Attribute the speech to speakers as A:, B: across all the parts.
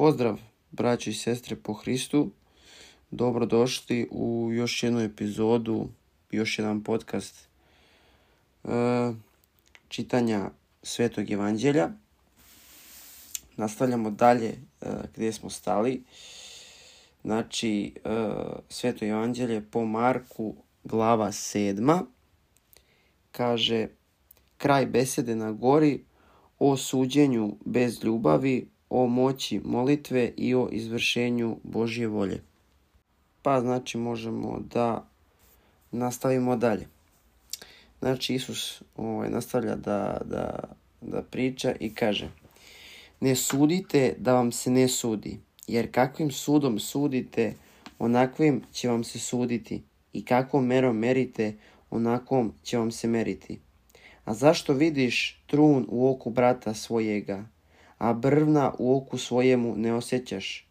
A: Pozdrav, braći i sestre po Hristu. Dobrodošli u još jednu epizodu, još jedan podcast e, čitanja Svetog Evanđelja. Nastavljamo dalje e, gdje smo stali. Znači, e, Sveto Evanđelje po Marku, glava sedma, kaže kraj besede na gori o suđenju bez ljubavi o moći molitve i o izvršenju Božje volje. Pa znači možemo da nastavimo dalje. Znači Isus ovaj, nastavlja da, da, da priča i kaže Ne sudite da vam se ne sudi, jer kakvim sudom sudite, onakvim će vam se suditi i kakvom merom merite, onakvom će vam se meriti. A zašto vidiš trun u oku brata svojega, a brvna u oku svojemu ne osjećaš?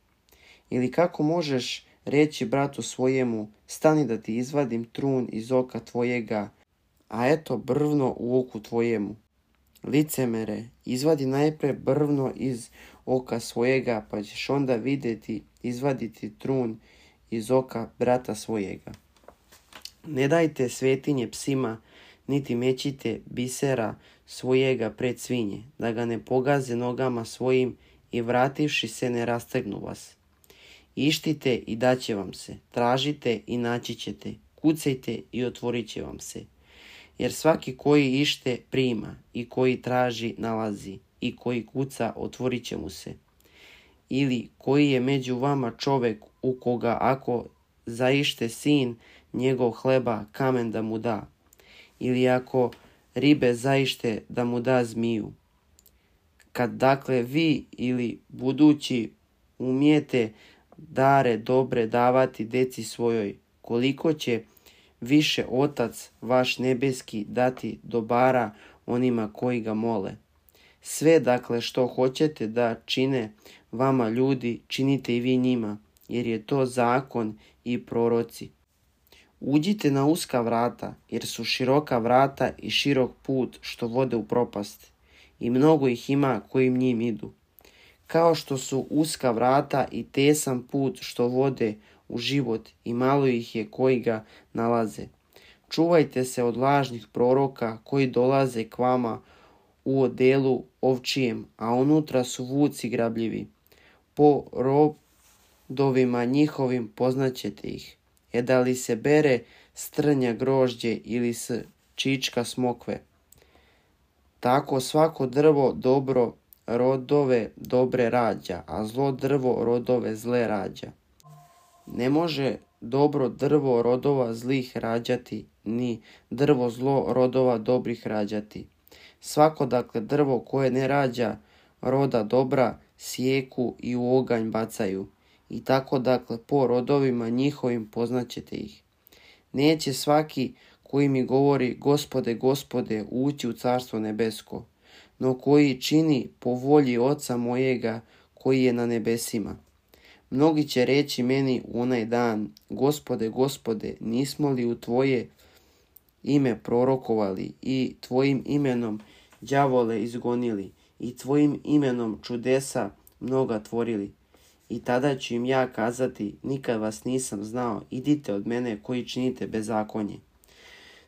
A: Ili kako možeš reći bratu svojemu, stani da ti izvadim trun iz oka tvojega, a eto brvno u oku tvojemu? Licemere, izvadi najpre brvno iz oka svojega, pa ćeš onda videti izvaditi trun iz oka brata svojega. Ne dajte svetinje psima, niti mećite bisera svojega pred svinje, da ga ne pogaze nogama svojim i vrativši se ne rastegnu vas. Ištite i daće vam se, tražite i naći ćete, kucajte i otvorit će vam se. Jer svaki koji ište prima i koji traži nalazi i koji kuca otvorit će mu se. Ili koji je među vama čovek u koga ako zaište sin njegov hleba kamen da mu da ili ako ribe zaište da mu da zmiju. Kad dakle vi ili budući umijete dare dobre davati deci svojoj, koliko će više otac vaš nebeski dati dobara onima koji ga mole. Sve dakle što hoćete da čine vama ljudi, činite i vi njima, jer je to zakon i proroci. Uđite na uska vrata, jer su široka vrata i širok put što vode u propast. I mnogo ih ima kojim njim idu. Kao što su uska vrata i tesan put što vode u život i malo ih je koji ga nalaze. Čuvajte se od lažnih proroka koji dolaze k vama u odelu ovčijem, a unutra su vuci grabljivi. Po rodovima njihovim poznaćete ih je da li se bere strnja grožđe ili s čička smokve. Tako svako drvo dobro rodove dobre rađa, a zlo drvo rodove zle rađa. Ne može dobro drvo rodova zlih rađati, ni drvo zlo rodova dobrih rađati. Svako dakle drvo koje ne rađa roda dobra, sjeku i u oganj bacaju i tako dakle po rodovima njihovim poznaćete ih. Neće svaki koji mi govori gospode, gospode, ući u carstvo nebesko, no koji čini po volji oca mojega koji je na nebesima. Mnogi će reći meni u onaj dan, gospode, gospode, nismo li u tvoje ime prorokovali i tvojim imenom đavole izgonili i tvojim imenom čudesa mnoga tvorili i tada ću im ja kazati, nikad vas nisam znao, idite od mene koji činite bezakonje.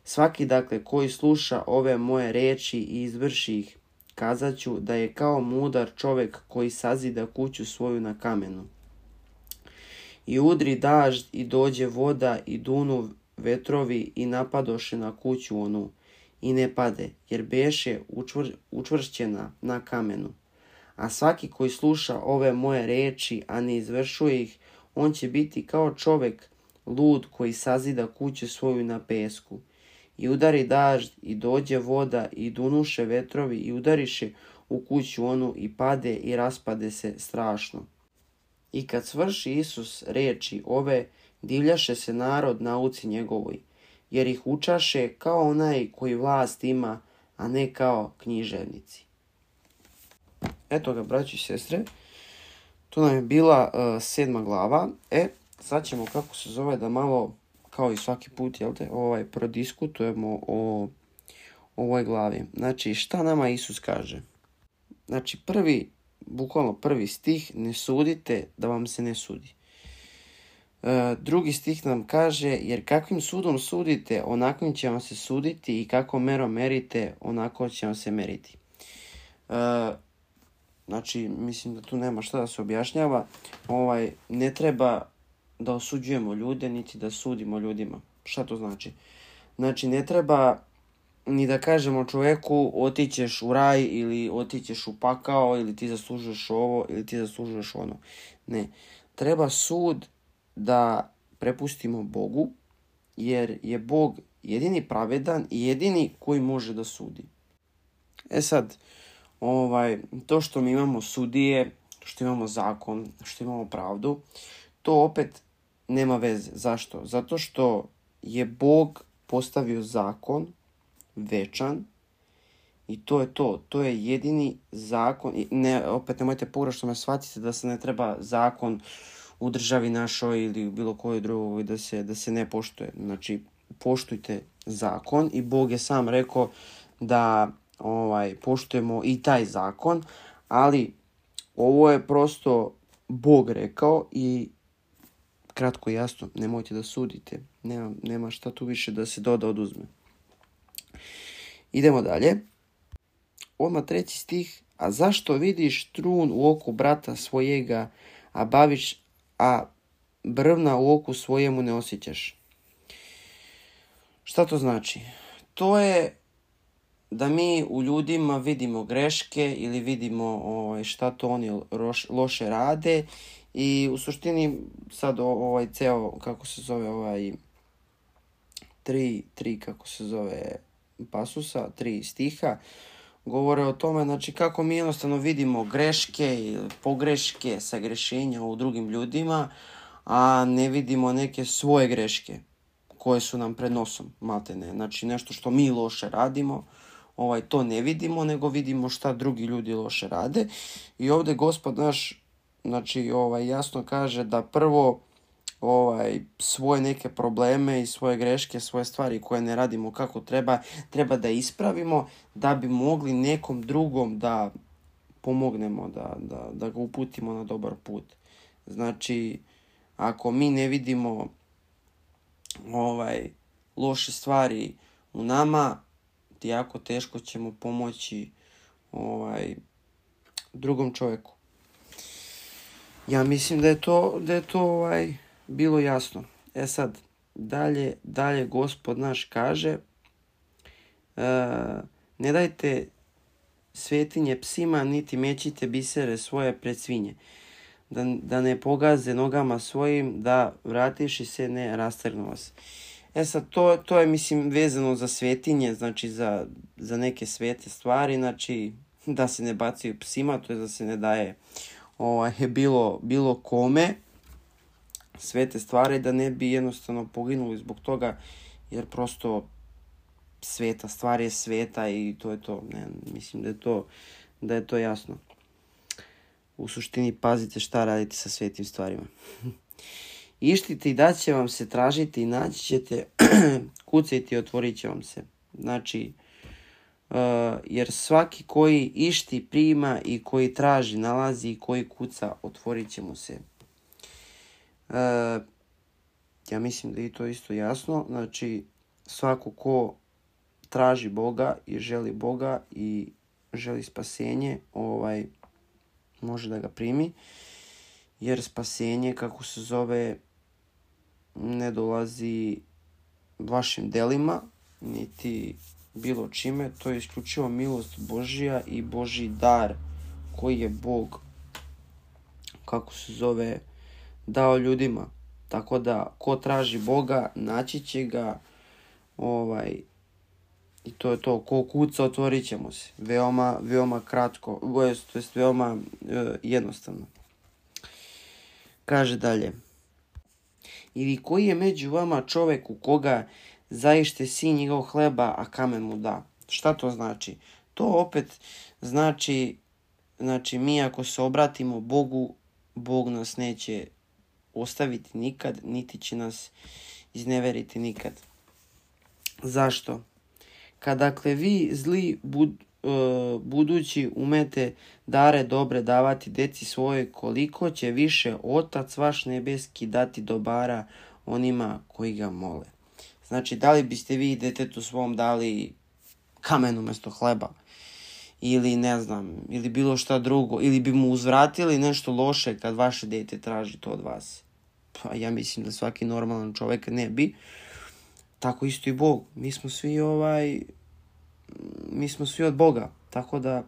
A: Svaki dakle koji sluša ove moje reči i izvrši ih, kazat ću da je kao mudar čovek koji sazida kuću svoju na kamenu. I udri dažd i dođe voda i dunu vetrovi i napadoše na kuću onu i ne pade, jer beše učvr, učvršćena na kamenu a svaki koji sluša ove moje reči, a ne izvršuje ih, on će biti kao čovek lud koji sazida kuću svoju na pesku. I udari dažd, i dođe voda, i dunuše vetrovi, i udariše u kuću onu, i pade, i raspade se strašno. I kad svrši Isus reči ove, divljaše se narod nauci njegovoj, jer ih učaše kao onaj koji vlast ima, a ne kao književnici. Eto ga, braći i sestre. Tu nam je bila uh, sedma glava. E, sad ćemo, kako se zove, da malo, kao i svaki put, jel te, ovaj, prodiskutujemo o ovoj glavi. Znači, šta nama Isus kaže? Znači, prvi, bukvalno prvi stih, ne sudite da vam se ne sudi. E, drugi stih nam kaže, jer kakvim sudom sudite, onakvim će vam se suditi i kako mero merite, onako će vam se meriti. E, Znači, mislim da tu nema šta da se objašnjava. Ovaj, ne treba da osuđujemo ljude, niti da sudimo ljudima. Šta to znači? Znači, ne treba ni da kažemo čoveku otićeš u raj ili otićeš u pakao ili ti zaslužuješ ovo ili ti zaslužuješ ono. Ne. Treba sud da prepustimo Bogu jer je Bog jedini pravedan i jedini koji može da sudi. E sad, uh, ovaj, to što mi imamo sudije, što imamo zakon, što imamo pravdu, to opet nema veze. Zašto? Zato što je Bog postavio zakon večan i to je to. To je jedini zakon. Ne, opet nemojte pogrešno me shvatiti da se ne treba zakon u državi našoj ili bilo kojoj drugoj da se, da se ne poštuje. Znači, poštujte zakon i Bog je sam rekao da ovaj, poštujemo i taj zakon, ali ovo je prosto Bog rekao i kratko i jasno, nemojte da sudite. Nema, nema šta tu više da se doda oduzme. Idemo dalje. Odmah treći stih. A zašto vidiš trun u oku brata svojega, a baviš, a brvna u oku svojemu ne osjećaš? Šta to znači? To je da mi u ljudima vidimo greške ili vidimo ovaj, šta to oni loše rade i u suštini sad ovaj ceo, kako se zove ovaj tri, tri kako se zove pasusa, tri stiha govore o tome znači kako mi jednostavno vidimo greške ili pogreške, sagrešenja u drugim ljudima, a ne vidimo neke svoje greške koje su nam pred nosom, matene. Znači nešto što mi loše radimo, ovaj, to ne vidimo, nego vidimo šta drugi ljudi loše rade. I ovde gospod naš znači, ovaj, jasno kaže da prvo ovaj svoje neke probleme i svoje greške, svoje stvari koje ne radimo kako treba, treba da ispravimo da bi mogli nekom drugom da pomognemo, da, da, da ga uputimo na dobar put. Znači, ako mi ne vidimo ovaj loše stvari u nama, jako teško ćemo pomoći ovaj, drugom čovjeku. Ja mislim da je to, da je to ovaj, bilo jasno. E sad, dalje, dalje gospod naš kaže uh, ne dajte svetinje psima, niti mećite bisere svoje pred svinje. Da, da ne pogaze nogama svojim, da vratiši se ne rastrgnu vas. E sad, to, to je, mislim, vezano za svetinje, znači za, za neke svete stvari, znači da se ne bacaju psima, to je da se ne daje ovaj, bilo, bilo kome svete stvari, da ne bi jednostavno poginuli zbog toga, jer prosto sveta, stvar je sveta i to je to. Ne, mislim da je to, da je to jasno. U suštini pazite šta radite sa svetim stvarima. Ištite i daće vam se tražiti i naći ćete, kucajte i otvorit će vam se. Znači, uh, jer svaki koji išti prima i koji traži, nalazi i koji kuca, otvorit će mu se. Uh, ja mislim da je to isto jasno. Znači, svako ko traži Boga i želi Boga i želi spasenje, ovaj, može da ga primi. Jer spasenje, kako se zove, ne dolazi vašim delima, niti bilo čime, to je isključivo milost Božija i Boži dar koji je Bog, kako se zove, dao ljudima. Tako da, ko traži Boga, naći će ga, ovaj, i to je to, ko kuca, otvorit ćemo se. Veoma, veoma kratko, to je veoma e, jednostavno. Kaže dalje. Ili koji je među vama čovek u koga zaište si njegov hleba, a kamen mu da? Šta to znači? To opet znači, znači mi ako se obratimo Bogu, Bog nas neće ostaviti nikad, niti će nas izneveriti nikad. Zašto? Kad dakle vi zli bud, E, budući umete dare dobre davati deci svoje, koliko će više Otac vaš nebeski dati dobara onima koji ga mole. Znači, da li biste vi detetu svom dali kamen umesto hleba? Ili ne znam, ili bilo šta drugo, ili bi mu uzvratili nešto loše kad vaše dete traži to od vas. Pa ja mislim da svaki normalan čovek ne bi. Tako isto i Bog. Mi smo svi ovaj mi smo svi od Boga. Tako da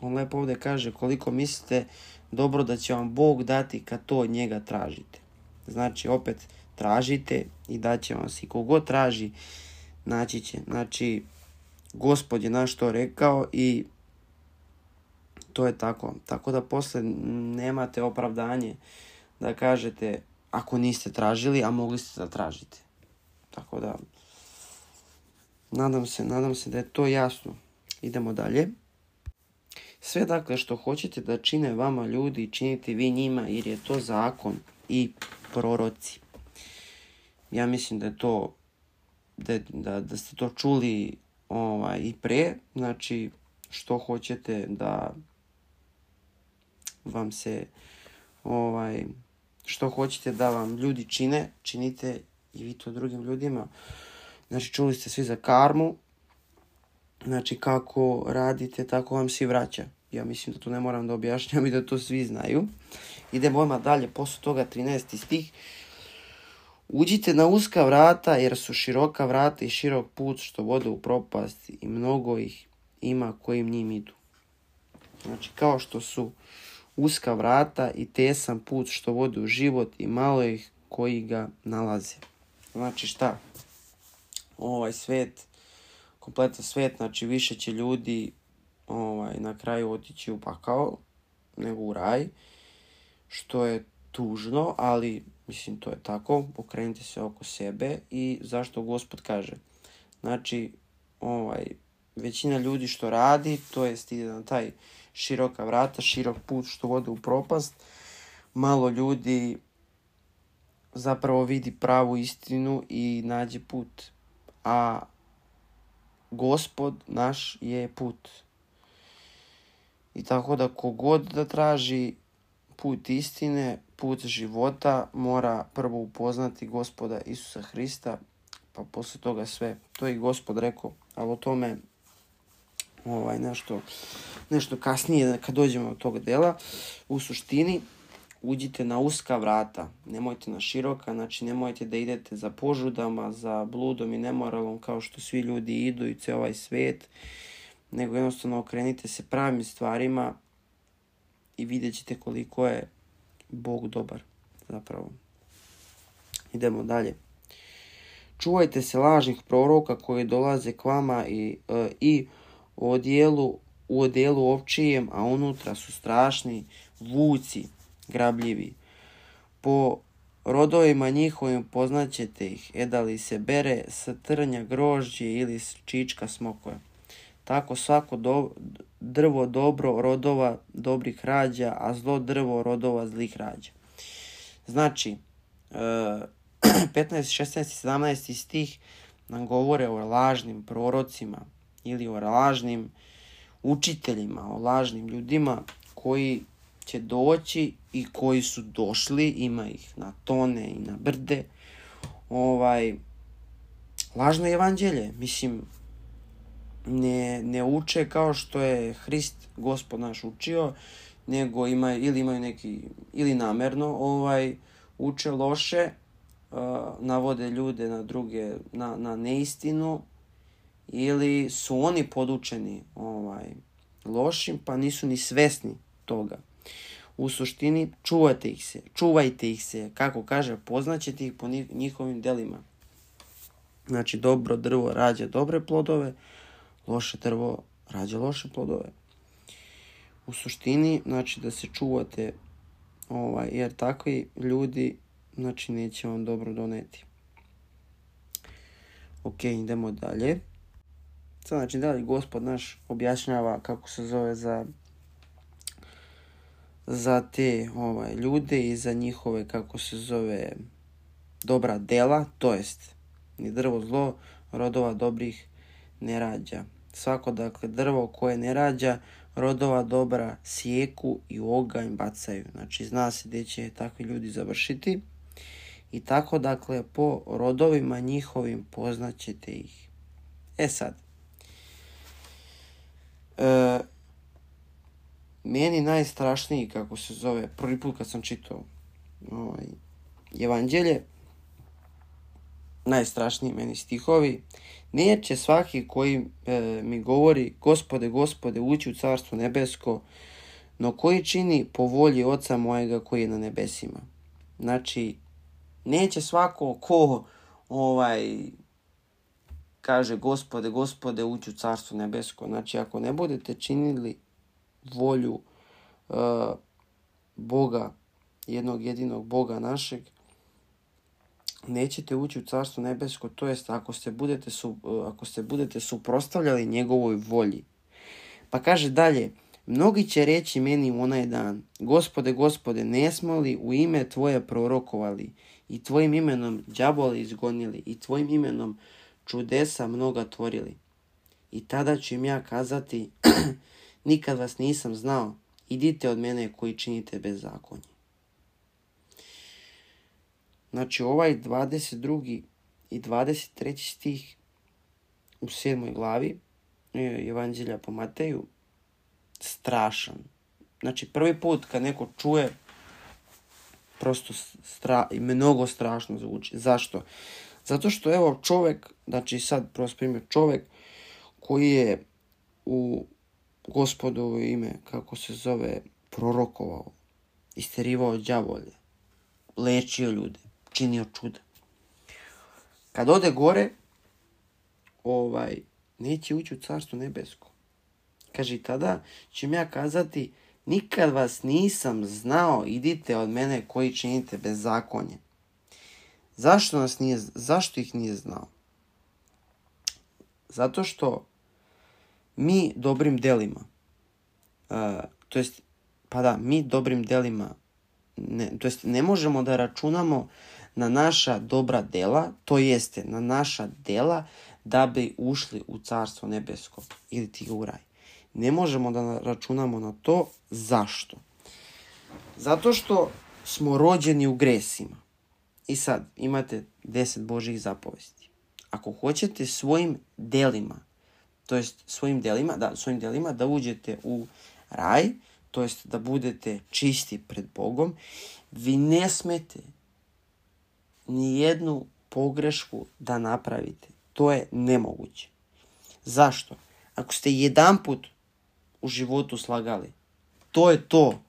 A: on lepo ovde kaže koliko mislite dobro da će vam Bog dati kad to od njega tražite. Znači opet tražite i daće vam se. I traži naći će. Znači gospod je naš to rekao i to je tako. Tako da posle nemate opravdanje da kažete ako niste tražili, a mogli ste da tražite. Tako da Nadam se, nadam se da je to jasno. Idemo dalje. Sve dakle što hoćete da čine vama ljudi, činite vi njima jer je to zakon i proroci. Ja mislim da je to da, da, da ste to čuli ovaj, i pre, znači što hoćete da vam se ovaj što hoćete da vam ljudi čine, činite i vi to drugim ljudima. Uh, Znači, čuli ste svi za karmu. Znači, kako radite, tako vam svi vraća. Ja mislim da to ne moram da objašnjam i da to svi znaju. Idemo odmah dalje, posle toga 13. stih. Uđite na uska vrata, jer su široka vrata i širok put što vode u propast i mnogo ih ima kojim njim idu. Znači, kao što su uska vrata i tesan put što vode u život i malo ih koji ga nalaze. Znači šta? ovaj svet, kompletan svet, znači više će ljudi ovaj, na kraju otići u pakao nego u raj, što je tužno, ali mislim to je tako, okrenite se oko sebe i zašto gospod kaže. Znači, ovaj, većina ljudi što radi, to jest ide na taj široka vrata, širok put što vode u propast, malo ljudi zapravo vidi pravu istinu i nađe put a gospod naš je put. I tako da kogod da traži put istine, put života, mora prvo upoznati gospoda Isusa Hrista, pa posle toga sve. To je i gospod rekao, ali o tome ovaj, nešto, nešto kasnije kad dođemo do tog dela. U suštini, uđite na uska vrata, nemojte na široka, znači nemojte da idete za požudama, za bludom i nemoralom kao što svi ljudi idu i ceo ovaj svet, nego jednostavno okrenite se pravim stvarima i vidjet ćete koliko je Bog dobar zapravo. Idemo dalje. Čuvajte se lažnih proroka koji dolaze k vama i, e, i u odijelu, u odijelu ovčijem, a unutra su strašni vuci grabljivi. Po rodovima njihovim poznaćete ih, eda li se bere sa trnja grožđe ili s čička smokve. Tako svako do, drvo dobro rodova dobrih rađa, a zlo drvo rodova zlih rađa. Znači, 15, 16, 17 stih nam govore o lažnim prorocima ili o lažnim učiteljima, o lažnim ljudima koji će doći i koji su došli, ima ih na tone i na brde, ovaj, lažno evanđelje, mislim, ne, ne uče kao što je Hrist, gospod naš, učio, nego ima, ili imaju neki, ili namerno, ovaj, uče loše, uh, navode ljude na druge, na, na neistinu, ili su oni podučeni ovaj, lošim, pa nisu ni svesni toga. U suštini, čuvate ih se, čuvajte ih se, kako kaže, poznaćete ih po njihovim delima. Znači, dobro drvo rađa dobre plodove, loše drvo rađa loše plodove. U suštini, znači, da se čuvate, ovaj, jer takvi ljudi, znači, neće vam dobro doneti. Ok, idemo dalje. Sad, znači, dalje gospod naš objašnjava kako se zove za za te ovaj, ljude i za njihove, kako se zove, dobra dela, to jest ni drvo zlo rodova dobrih ne rađa. Svako dakle drvo koje ne rađa rodova dobra sjeku i oganj bacaju. Znači zna se gdje će takvi ljudi završiti. I tako dakle po rodovima njihovim poznaćete ih. E sad, e, meni najstrašniji, kako se zove, prvi put kad sam čitao ovaj, Evanđelje, najstrašniji meni stihovi, neće svaki koji e, mi govori, gospode, gospode, ući u carstvo nebesko, no koji čini po volji oca mojega koji je na nebesima. Znači, neće svako ko ovaj, kaže gospode, gospode, ući u carstvo nebesko. Znači, ako ne budete činili volju uh, Boga, jednog jedinog Boga našeg, nećete ući u carstvo nebesko, to jest ako se budete, su, ako se budete suprotstavljali njegovoj volji. Pa kaže dalje, mnogi će reći meni u onaj dan, gospode, gospode, nesmo li u ime tvoje prorokovali i tvojim imenom đabole izgonili i tvojim imenom čudesa mnoga tvorili. I tada ću im ja kazati Nikad vas nisam znao. Idite od mene koji činite bezakonje. Znači ovaj 22. i 23. stih u 7. glavi e, Evanđelja po Mateju strašan. Znači prvi put kad neko čuje prosto stra, i mnogo strašno zvuči. Zašto? Zato što evo čovjek, znači sad prosto primjer čovjek koji je u gospodovo ime, kako se zove, prorokovao, isterivao đavolje, lečio ljude, činio čuda. Kad ode gore, ovaj, neće ući u carstvo nebesko. Kaže, tada ću ja kazati, nikad vas nisam znao, idite od mene koji činite bezakonje. Zašto, nas nije, zašto ih nije znao? Zato što mi dobrim delima, uh, to jest, pa da, mi dobrim delima, ne, to jest ne možemo da računamo na naša dobra dela, to jeste na naša dela da bi ušli u carstvo nebesko ili ti u raj. Ne možemo da računamo na to zašto. Zato što smo rođeni u gresima. I sad imate deset Božih zapovesti. Ako hoćete svojim delima to jest svojim delima, da, svojim delima da uđete u raj, to jest da budete čisti pred Bogom, vi ne smete ni jednu pogrešku da napravite. To je nemoguće. Zašto? Ako ste jedan put u životu slagali, to je to.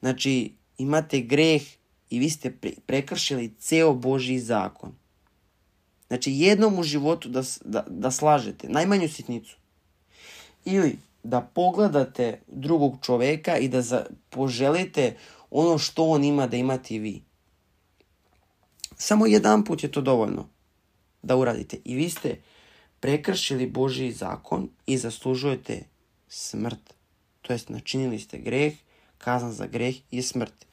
A: Znači, imate greh i vi ste prekršili ceo Boži zakon. Znači, jednom u životu da, da, da slažete najmanju sitnicu. Ili da pogledate drugog čoveka i da za, poželite ono što on ima da imate i vi. Samo jedan put je to dovoljno da uradite. I vi ste prekršili Božji zakon i zaslužujete smrt. To jest načinili ste greh, kazan za greh i smrt.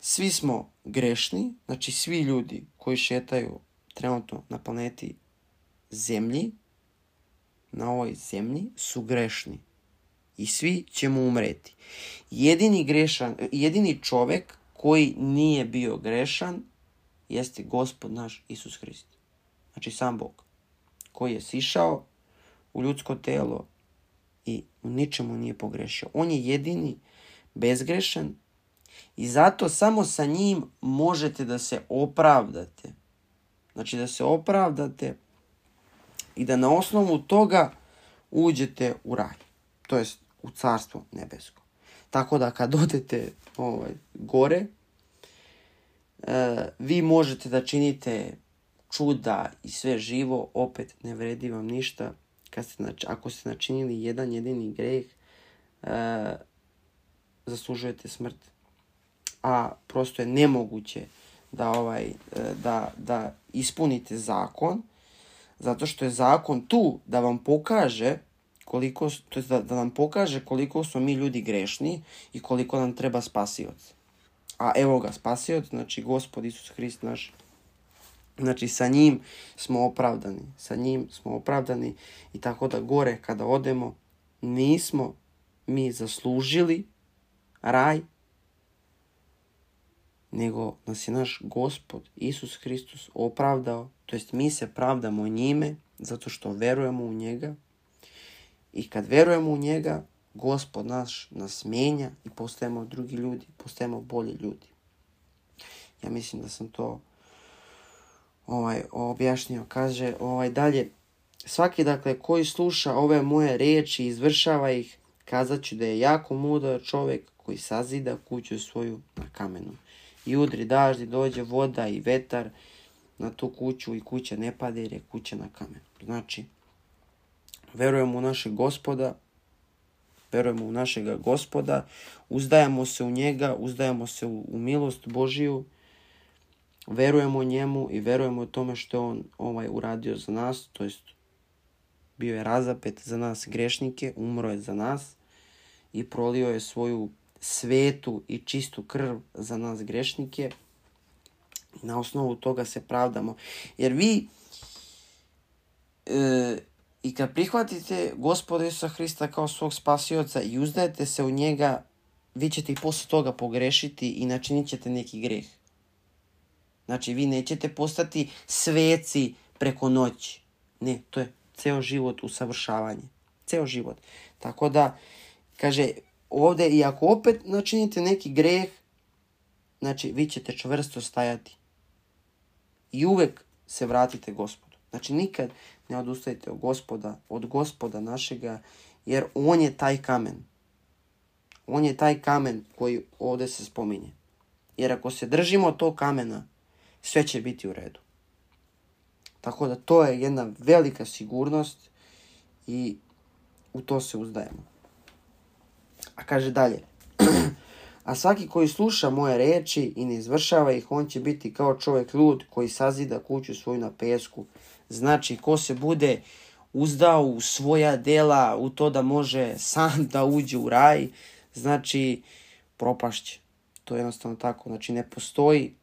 A: Svi smo grešni, znači svi ljudi koji šetaju trenutno na planeti zemlji, na ovoj zemlji, su grešni. I svi ćemo umreti. Jedini, grešan, jedini čovek koji nije bio grešan jeste gospod naš Isus Hrist. Znači sam Bog. Koji je sišao u ljudsko telo i u ničemu nije pogrešio. On je jedini bezgrešan i zato samo sa njim možete da se opravdate. Znači da se opravdate i da na osnovu toga uđete u raj, to jest u carstvo nebesko. Tako da kad odete ovaj, gore, e, vi možete da činite čuda i sve živo, opet ne vredi vam ništa. Kad ste, ako ste načinili jedan jedini greh, e, zaslužujete smrt. A prosto je nemoguće da, ovaj, e, da, da ispunite zakon, zato što je zakon tu da vam pokaže koliko, to jest da, da nam pokaže koliko smo mi ljudi grešni i koliko nam treba spasioc. A evo ga, spasioc, znači gospod Isus Hrist naš. Znači sa njim smo opravdani, sa njim smo opravdani i tako da gore kada odemo nismo mi zaslužili raj, nego nas da je naš gospod Isus Hristus opravdao, to jest mi se pravdamo njime zato što verujemo u njega i kad verujemo u njega, gospod naš nas menja i postajemo drugi ljudi, postajemo bolji ljudi. Ja mislim da sam to ovaj objašnjio. Kaže ovaj dalje, svaki dakle koji sluša ove moje reči i izvršava ih, kazaću da je jako mudar čovek koji sazida kuću svoju na kamenu i udri dažd i dođe voda i vetar na tu kuću i kuća ne pade jer je kuća na kamenu. Znači, verujemo u našeg gospoda, verujemo u našega gospoda, uzdajemo se u njega, uzdajemo se u, u milost Božiju, verujemo njemu i verujemo u tome što on ovaj uradio za nas, to jest bio je razapet za nas grešnike, umro je za nas i prolio je svoju svetu i čistu krv za nas grešnike. I na osnovu toga se pravdamo. Jer vi e, i kad prihvatite gospoda Isusa Hrista kao svog spasioca i uzdajete se u njega, vi ćete i posle toga pogrešiti i načinit ćete neki greh. Znači, vi nećete postati sveci preko noći. Ne, to je ceo život usavršavanje. Ceo život. Tako da, kaže, ovdje i ako opet načinite neki greh, znači vi ćete čvrsto stajati. I uvek se vratite gospodu. Znači nikad ne odustajte od gospoda, od gospoda našega, jer on je taj kamen. On je taj kamen koji ovde se spominje. Jer ako se držimo tog kamena, sve će biti u redu. Tako da to je jedna velika sigurnost i u to se uzdajemo. A kaže dalje. A svaki koji sluša moje reči i ne izvršava ih, on će biti kao čovjek lud koji sazida kuću svoju na pesku. Znači, ko se bude uzdao u svoja dela, u to da može sam da uđe u raj, znači, propašće. To je jednostavno tako. Znači, ne postoji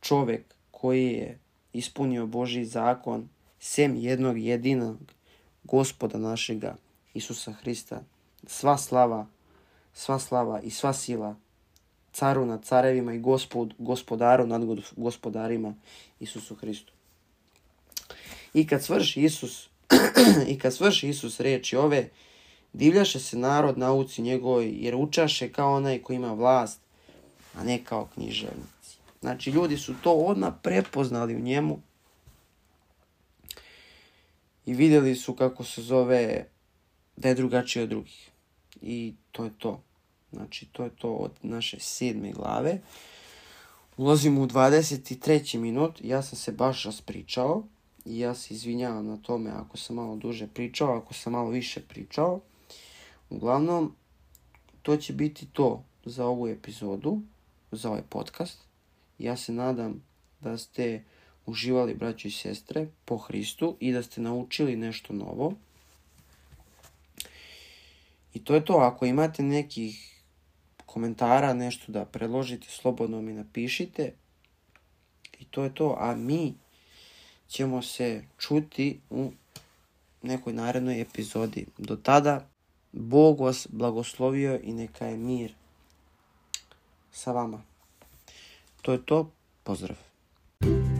A: čovek koji je ispunio Boži zakon sem jednog jedinog gospoda našega Isusa Hrista Sva slava, sva slava i sva sila caru nad carevima i gospod, gospodaru nad gospodarima Isusu Hristu. I kad svrši Isus, i kad svrši Isus reči ove, divljaše se narod nauci njegovoj, jer učaše kao onaj koji ima vlast, a ne kao književnici. Znači, ljudi su to odmah prepoznali u njemu i videli su kako se zove da je drugačiji od drugih i to je to. Znači, to je to od naše sedme glave. Ulazimo u 23. minut, ja sam se baš raspričao i ja se izvinjavam na tome ako sam malo duže pričao, ako sam malo više pričao. Uglavnom, to će biti to za ovu epizodu, za ovaj podcast. Ja se nadam da ste uživali braće i sestre po Hristu i da ste naučili nešto novo. I to je to. Ako imate nekih komentara, nešto da predložite, slobodno mi napišite. I to je to. A mi ćemo se čuti u nekoj narednoj epizodi. Do tada, Bog vas blagoslovio i neka je mir sa vama. To je to. Pozdrav.